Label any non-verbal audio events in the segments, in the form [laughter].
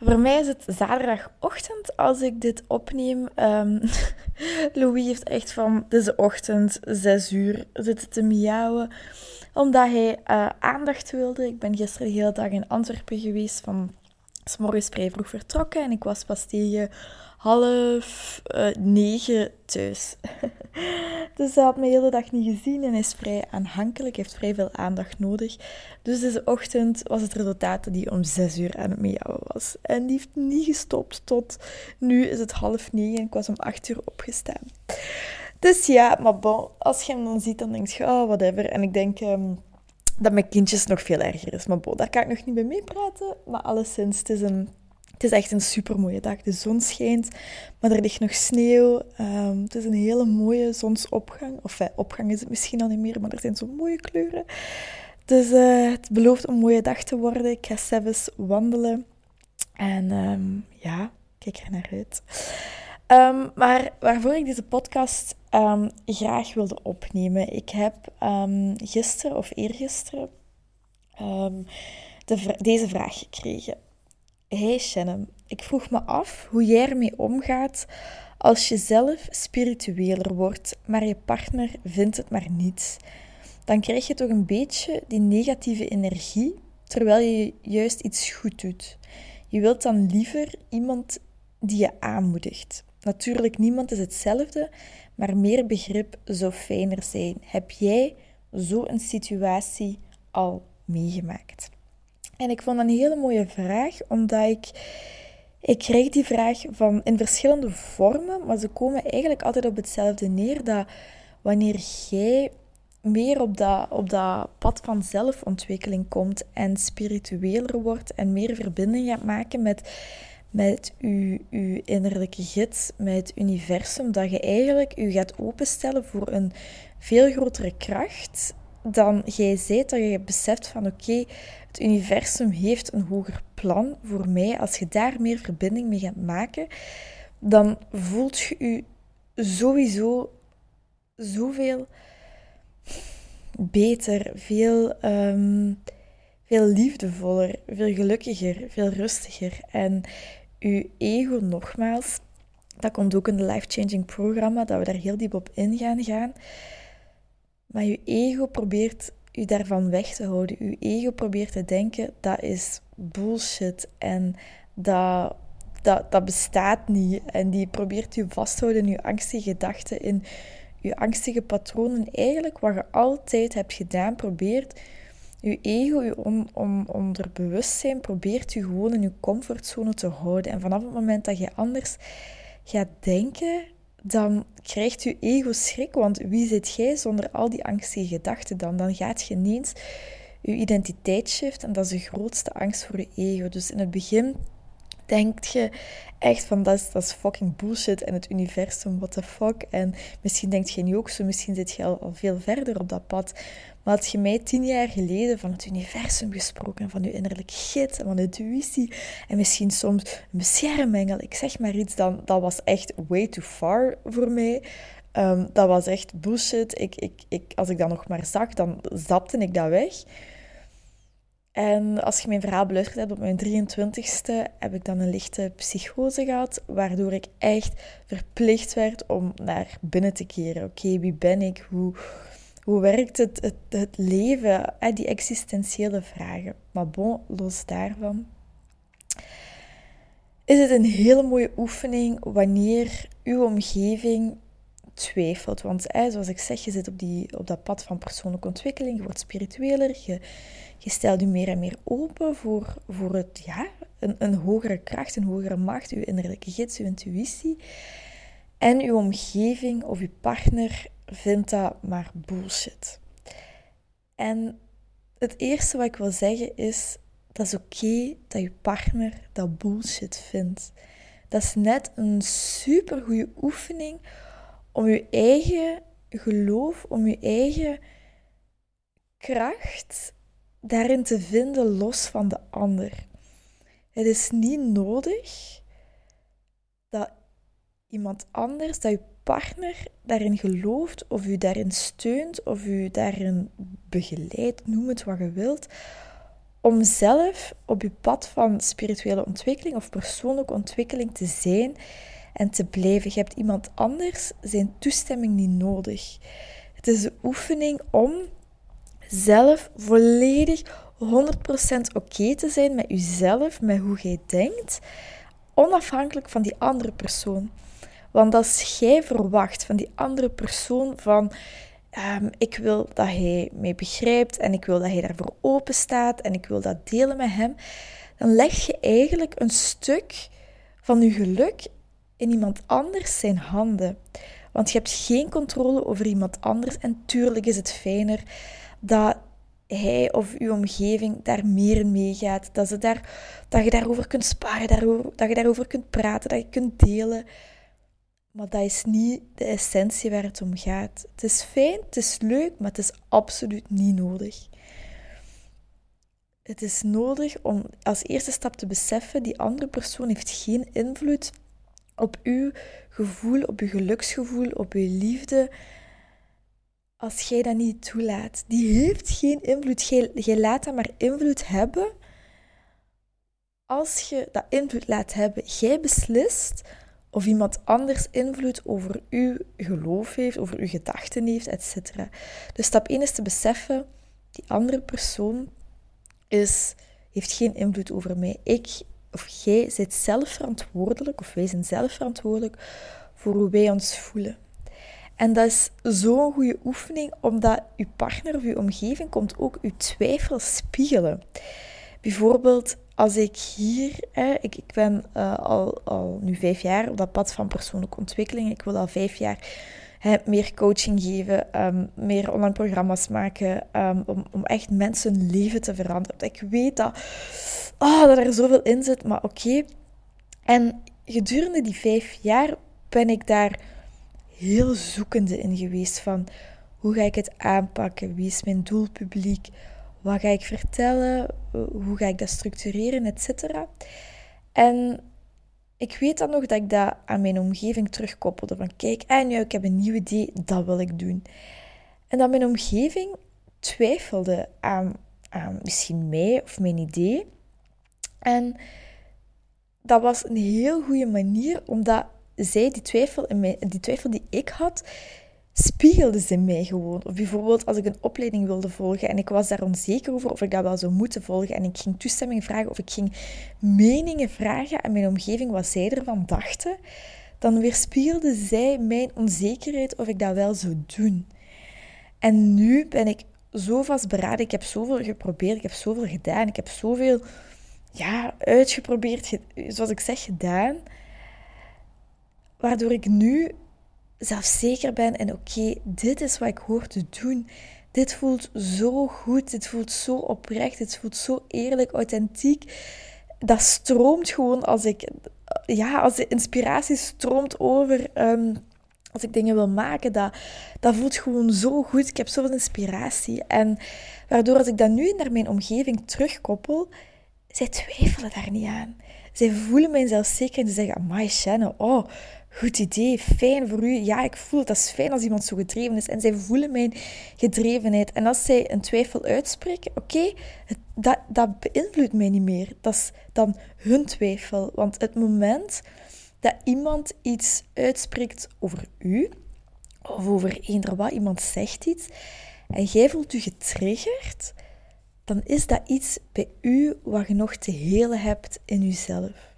Voor mij is het zaterdagochtend als ik dit opneem. Um, [laughs] Louis heeft echt van deze ochtend, 6 uur, zitten te miauwen. Omdat hij uh, aandacht wilde. Ik ben gisteren de hele dag in Antwerpen geweest. Van s morgens vrij vroeg vertrokken. En ik was pas tegen half uh, negen thuis. [laughs] dus hij had me de hele dag niet gezien en is vrij aanhankelijk, heeft vrij veel aandacht nodig. Dus deze ochtend was het resultaat dat hij om zes uur aan het meehouden was. En die heeft niet gestopt tot nu is het half negen en ik was om acht uur opgestaan. Dus ja, maar bon, als je hem dan ziet, dan denk je, oh, whatever. En ik denk... Um, dat mijn kindjes nog veel erger is. Maar bon, daar kan ik nog niet bij meepraten. Maar alleszins, het is een het is echt een super mooie dag. De zon schijnt, maar er ligt nog sneeuw. Um, het is een hele mooie zonsopgang. Of eh, opgang is het misschien al niet meer, maar er zijn zo mooie kleuren. Dus uh, het belooft een mooie dag te worden. Ik ga zelfs wandelen. En um, ja, kijk er naar uit. Um, maar waarvoor ik deze podcast graag wilde opnemen. Ik heb gisteren of eergisteren de, deze vraag gekregen. Hey Shannon, ik vroeg me af hoe jij ermee omgaat als je zelf spiritueler wordt, maar je partner vindt het maar niet. Dan krijg je toch een beetje die negatieve energie, terwijl je juist iets goed doet. Je wilt dan liever iemand die je aanmoedigt. Natuurlijk, niemand is hetzelfde, maar meer begrip zou fijner zijn. Heb jij zo'n situatie al meegemaakt? En ik vond dat een hele mooie vraag, omdat ik... Ik krijg die vraag van, in verschillende vormen, maar ze komen eigenlijk altijd op hetzelfde neer. Dat wanneer jij meer op dat, op dat pad van zelfontwikkeling komt en spiritueler wordt en meer verbinding gaat maken met, met uw, uw innerlijke gids, met het universum, dat je eigenlijk je gaat openstellen voor een veel grotere kracht dan jij zijt, dat je beseft van oké, het universum heeft een hoger plan voor mij. Als je daar meer verbinding mee gaat maken, dan voelt je je sowieso zoveel beter, veel, um, veel liefdevoller, veel gelukkiger, veel rustiger. En je ego, nogmaals, dat komt ook in de Life Changing programma, dat we daar heel diep op in gaan gaan. Maar je ego probeert je daarvan weg te houden. Je ego probeert te denken dat is bullshit en dat, dat, dat bestaat niet. En die probeert je vasthouden in je angstige gedachten, in je angstige patronen. Eigenlijk wat je altijd hebt gedaan, probeert je ego, je on, onderbewustzijn, probeert je gewoon in je comfortzone te houden. En vanaf het moment dat je anders gaat denken, dan krijgt je ego schrik. Want wie zit jij zonder al die angstige gedachten dan? Dan gaat je ineens je identiteit shift en dat is de grootste angst voor je ego. Dus in het begin denk je echt van dat is, dat is fucking bullshit en het universum, what the fuck. En misschien denkt je nu ook zo, misschien zit je al, al veel verder op dat pad. Maar had je mij tien jaar geleden van het universum gesproken, van je innerlijke gids en van intuïtie en misschien soms een beschermengel, ik zeg maar iets, dan dat was echt way too far voor mij. Um, dat was echt bullshit. Ik, ik, ik, als ik dat nog maar zag, dan zapte ik dat weg. En als je mijn verhaal beluisterd hebt op mijn 23ste, heb ik dan een lichte psychose gehad, waardoor ik echt verplicht werd om naar binnen te keren. Oké, wie ben ik? Hoe, hoe werkt het, het, het leven? Die existentiële vragen. Maar bon, los daarvan. Is het een hele mooie oefening wanneer uw omgeving twijfelt? Want zoals ik zeg, je zit op, die, op dat pad van persoonlijke ontwikkeling, je wordt spiritueler, je, je stelt je meer en meer open voor, voor het, ja, een, een hogere kracht, een hogere macht, uw innerlijke gids, uw intuïtie. En uw omgeving of uw partner vindt dat maar bullshit. En het eerste wat ik wil zeggen is, dat is oké dat je partner dat bullshit vindt. Dat is net een super goede oefening om je eigen geloof om je eigen kracht daarin te vinden los van de ander. Het is niet nodig dat iemand anders, dat je partner daarin gelooft of u daarin steunt of u daarin begeleidt, noem het wat je wilt, om zelf op je pad van spirituele ontwikkeling of persoonlijke ontwikkeling te zijn en te blijven. Je hebt iemand anders zijn toestemming niet nodig. Het is de oefening om zelf volledig 100% oké te zijn met jezelf, met hoe jij denkt, onafhankelijk van die andere persoon. Want als jij verwacht van die andere persoon van um, ik wil dat hij mij begrijpt en ik wil dat hij daarvoor open staat en ik wil dat delen met hem, dan leg je eigenlijk een stuk van je geluk in iemand anders zijn handen. Want je hebt geen controle over iemand anders en tuurlijk is het fijner dat hij of uw omgeving daar meer in meegaat. Dat, ze daar, dat je daarover kunt sparen, daarover, dat je daarover kunt praten, dat je kunt delen. Maar dat is niet de essentie waar het om gaat. Het is fijn, het is leuk, maar het is absoluut niet nodig. Het is nodig om als eerste stap te beseffen, die andere persoon heeft geen invloed op uw gevoel, op uw geluksgevoel, op uw liefde. Als jij dat niet toelaat, die heeft geen invloed. Jij laat dat maar invloed hebben. Als je dat invloed laat hebben, jij beslist of iemand anders invloed over uw geloof heeft, over uw gedachten heeft, etc. Dus stap 1 is te beseffen, die andere persoon is, heeft geen invloed over mij. Ik of jij zit zelf verantwoordelijk, of wij zijn zelf verantwoordelijk voor hoe wij ons voelen. En dat is zo'n goede oefening, omdat je partner of je omgeving komt ook je twijfel spiegelen. Bijvoorbeeld, als ik hier, ik, ik ben uh, al, al nu vijf jaar op dat pad van persoonlijke ontwikkeling. Ik wil al vijf jaar meer coaching geven, um, meer online programma's maken, um, om, om echt mensen leven te veranderen. Ik weet dat, oh, dat er zoveel in zit, maar oké. En gedurende die vijf jaar ben ik daar heel zoekende in geweest van hoe ga ik het aanpakken, wie is mijn doelpubliek, wat ga ik vertellen? Hoe ga ik dat structureren, et cetera. En ik weet dan nog dat ik dat aan mijn omgeving terugkoppelde. Van kijk, en nu, ik heb een nieuw idee, dat wil ik doen. En dat mijn omgeving twijfelde aan, aan misschien mij of mijn idee. En dat was een heel goede manier, omdat zij die twijfel, die twijfel die ik had, spiegelde ze mij gewoon. Of bijvoorbeeld als ik een opleiding wilde volgen en ik was daar onzeker over of ik dat wel zou moeten volgen en ik ging toestemming vragen of ik ging meningen vragen aan mijn omgeving wat zij ervan dachten, dan weerspiegelde zij mijn onzekerheid of ik dat wel zou doen. En nu ben ik zo vastberaden, ik heb zoveel geprobeerd, ik heb zoveel gedaan, ik heb zoveel ja, uitgeprobeerd, zoals ik zeg, gedaan, waardoor ik nu zelfzeker ben en oké, dit is wat ik hoor te doen. Dit voelt zo goed, dit voelt zo oprecht, dit voelt zo eerlijk, authentiek. Dat stroomt gewoon als ik, ja, als de inspiratie stroomt over. Ehm, als ik dingen wil maken, dat, dat voelt gewoon zo goed. Ik heb zoveel inspiratie. En waardoor als ik dat nu naar mijn omgeving terugkoppel, zij twijfelen daar niet aan. Zij voelen mij zelfzeker en ze zeggen, amai Shannon, oh, goed idee, fijn voor u. Ja, ik voel het, dat is fijn als iemand zo gedreven is. En zij voelen mijn gedrevenheid. En als zij een twijfel uitspreken, oké, dat, dat beïnvloedt mij niet meer. Dat is dan hun twijfel. Want het moment dat iemand iets uitspreekt over u, of over eender wat, iemand zegt iets, en jij voelt u getriggerd, dan is dat iets bij u wat je nog te helen hebt in uzelf.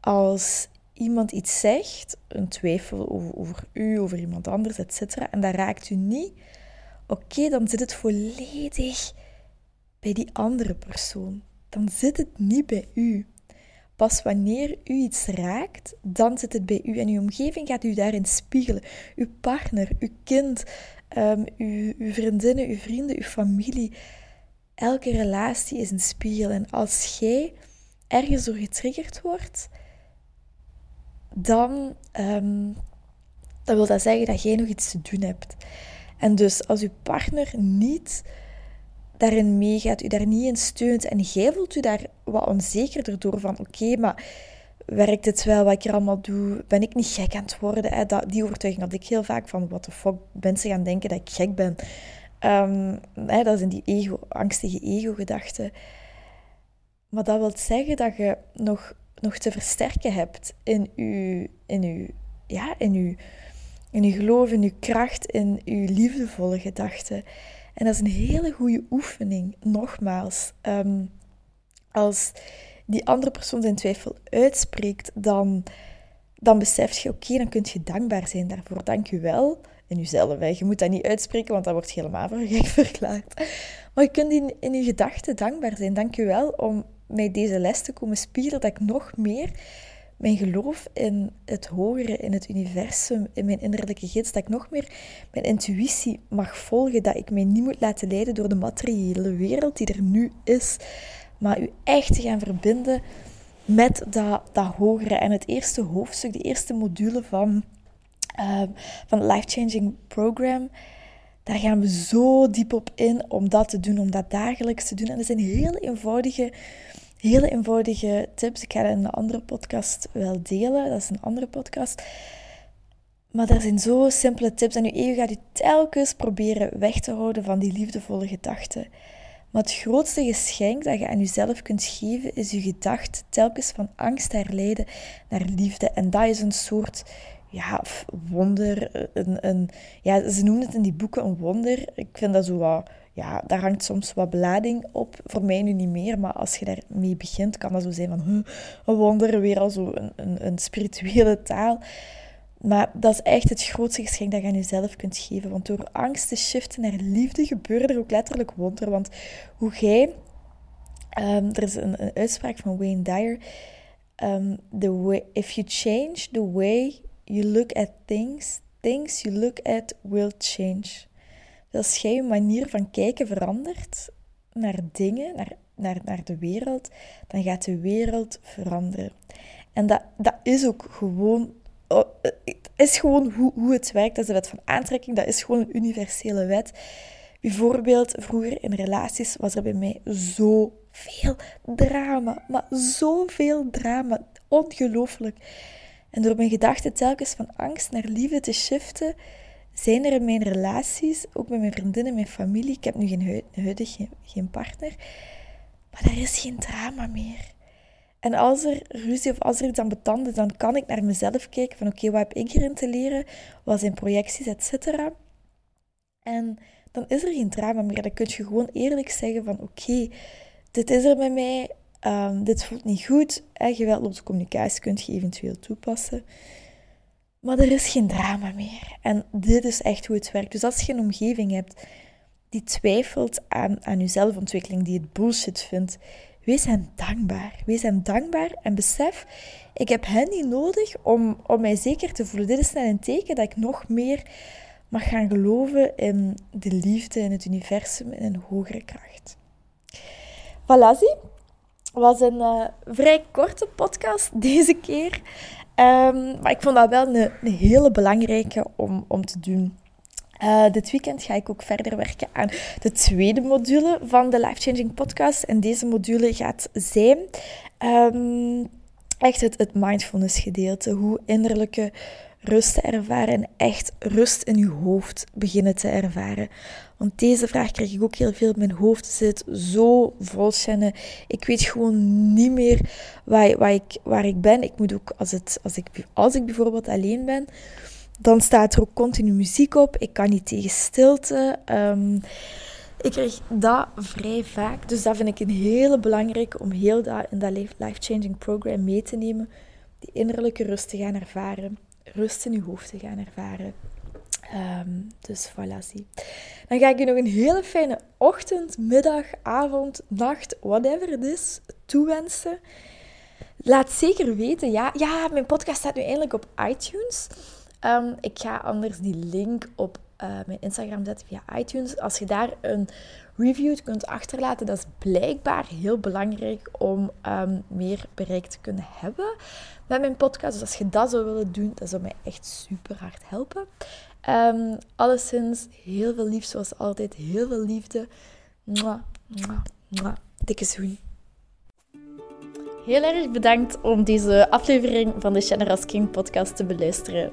Als iemand iets zegt, een twijfel over, over u, over iemand anders, etc., en dat raakt u niet, oké, dan zit het volledig bij die andere persoon. Dan zit het niet bij u. Pas wanneer u iets raakt, dan zit het bij u. En uw omgeving gaat u daarin spiegelen. Uw partner, uw kind, um, uw, uw vriendinnen, uw vrienden, uw familie. Elke relatie is een spiegel. En als jij ergens door getriggerd wordt, dan, um, wil dat zeggen dat jij nog iets te doen hebt. En dus als je partner niet daarin meegaat, u daar niet in steunt en jij voelt u daar wat onzekerder door van oké, maar werkt het wel wat ik er allemaal doe? Ben ik niet gek aan het worden? Hè? Dat, die overtuiging had ik heel vaak van wat de fuck mensen gaan denken dat ik gek ben. Um, hè, dat zijn die ego, angstige ego-gedachten. Maar dat wil zeggen dat je nog, nog te versterken hebt in je, in uw, ja, in uw, in uw geloof, in uw kracht, in uw liefdevolle gedachten. En dat is een hele goede oefening, nogmaals. Um, als die andere persoon zijn twijfel uitspreekt, dan, dan besef je, oké, dan kun je dankbaar zijn daarvoor. Dank je wel. In jezelf, je moet dat niet uitspreken, want dat wordt helemaal voor gek verklaard. Maar je kunt in, in je gedachten dankbaar zijn. Dank je wel om mij deze les te komen spieren, dat ik nog meer mijn geloof in het hogere, in het universum, in mijn innerlijke gids, dat ik nog meer mijn intuïtie mag volgen, dat ik mij niet moet laten leiden door de materiële wereld die er nu is, maar u echt te gaan verbinden met dat, dat hogere. En het eerste hoofdstuk, de eerste module van, uh, van het Life Changing Program, daar gaan we zo diep op in om dat te doen, om dat dagelijks te doen. En dat zijn hele eenvoudige, hele eenvoudige tips. Ik ga dat in een andere podcast wel delen. Dat is een andere podcast. Maar er zijn zo simpele tips. En uw ego gaat u telkens proberen weg te houden van die liefdevolle gedachten. Maar het grootste geschenk dat je aan jezelf kunt geven, is je gedachte telkens van angst herleiden naar liefde. En dat is een soort ja, wonder. Een, een, ja, ze noemen het in die boeken een wonder. Ik vind dat zo wat, ja, daar hangt soms wat belading op. Voor mij nu niet meer, maar als je daarmee begint, kan dat zo zijn van een wonder, weer al zo een, een, een spirituele taal. Maar dat is echt het grootste geschenk dat je aan jezelf kunt geven. Want door angst te shiften naar liefde gebeurt er ook letterlijk wonder. Want hoe jij... Um, er is een, uitspraak van Wayne Dyer. Um, the way, if you change the way you look at things, things you look at will change. Als jij je manier van kijken verandert naar dingen, naar, naar, naar de wereld, dan gaat de wereld veranderen. En dat, dat is ook gewoon Oh, het is gewoon hoe, hoe het werkt. Dat is de wet van aantrekking. Dat is gewoon een universele wet. Bijvoorbeeld, vroeger in relaties was er bij mij zoveel drama. Maar zoveel drama. Ongelooflijk. En door mijn gedachten telkens van angst naar liefde te shiften, zijn er in mijn relaties, ook met mijn vriendinnen, mijn familie, ik heb nu geen huidig geen, partner, maar er is geen drama meer. En als er ruzie of als er iets aan betand is, dan kan ik naar mezelf kijken van oké, wat heb ik hierin te leren? Wat zijn projecties, et cetera. En dan is er geen drama meer. Dan kun je gewoon eerlijk zeggen van oké, dit is er bij mij, um, dit voelt niet goed. En geweldloze communicatie kun je eventueel toepassen. Maar er is geen drama meer. En dit is echt hoe het werkt. Dus als je een omgeving hebt die twijfelt aan, aan je zelfontwikkeling, die het bullshit vindt, Wees hen dankbaar. Wees hen dankbaar en besef, ik heb hen niet nodig om, om mij zeker te voelen. Dit is net een teken dat ik nog meer mag gaan geloven in de liefde, in het universum, in een hogere kracht. Voilà. Was een uh, vrij korte podcast [laughs] deze keer. Um, maar ik vond dat wel een, hele belangrijke om, om te doen. Uh, dit weekend ga ik ook verder werken aan de tweede module van de Life Changing Podcast. En deze module gaat zijn um, echt het, het mindfulness gedeelte. Hoe innerlijke rust te ervaren en echt rust in je hoofd beginnen te ervaren. Want deze vraag krijg ik ook heel veel. Mijn hoofd zit zo vol Shannon. Ik weet gewoon niet meer waar, ik, waar ik ben. Ik moet ook, als, het, als, ik, als ik bijvoorbeeld alleen ben, dan staat er ook continu muziek op. Ik kan niet tegen stilte. Um, ik krijg dat vrij vaak. Dus dat vind ik een hele belangrijke om heel dat in dat life-changing program mee te nemen. Die innerlijke rust te gaan ervaren. Rust in je hoofd te gaan ervaren. Um, dus voilà, zie. Dan ga ik je nog een hele fijne ochtend, middag, avond, nacht, whatever het is, toewensen. Laat zeker weten, ja, ja, mijn podcast staat nu eindelijk op iTunes. Ehm, ik ga anders die link op uh, mijn Instagram zetten via iTunes. Als je daar een review kunt achterlaten, dat is blijkbaar heel belangrijk om um, meer bereik te kunnen hebben met mijn podcast. Dus als je dat zou willen doen, dat zou mij echt super hard helpen. Um, alleszins, heel veel lief zoals altijd. Heel veel liefde. Mwah, mwah, mwah. Dikke zoen. Heel erg bedankt om deze aflevering van de Generous King podcast te beluisteren.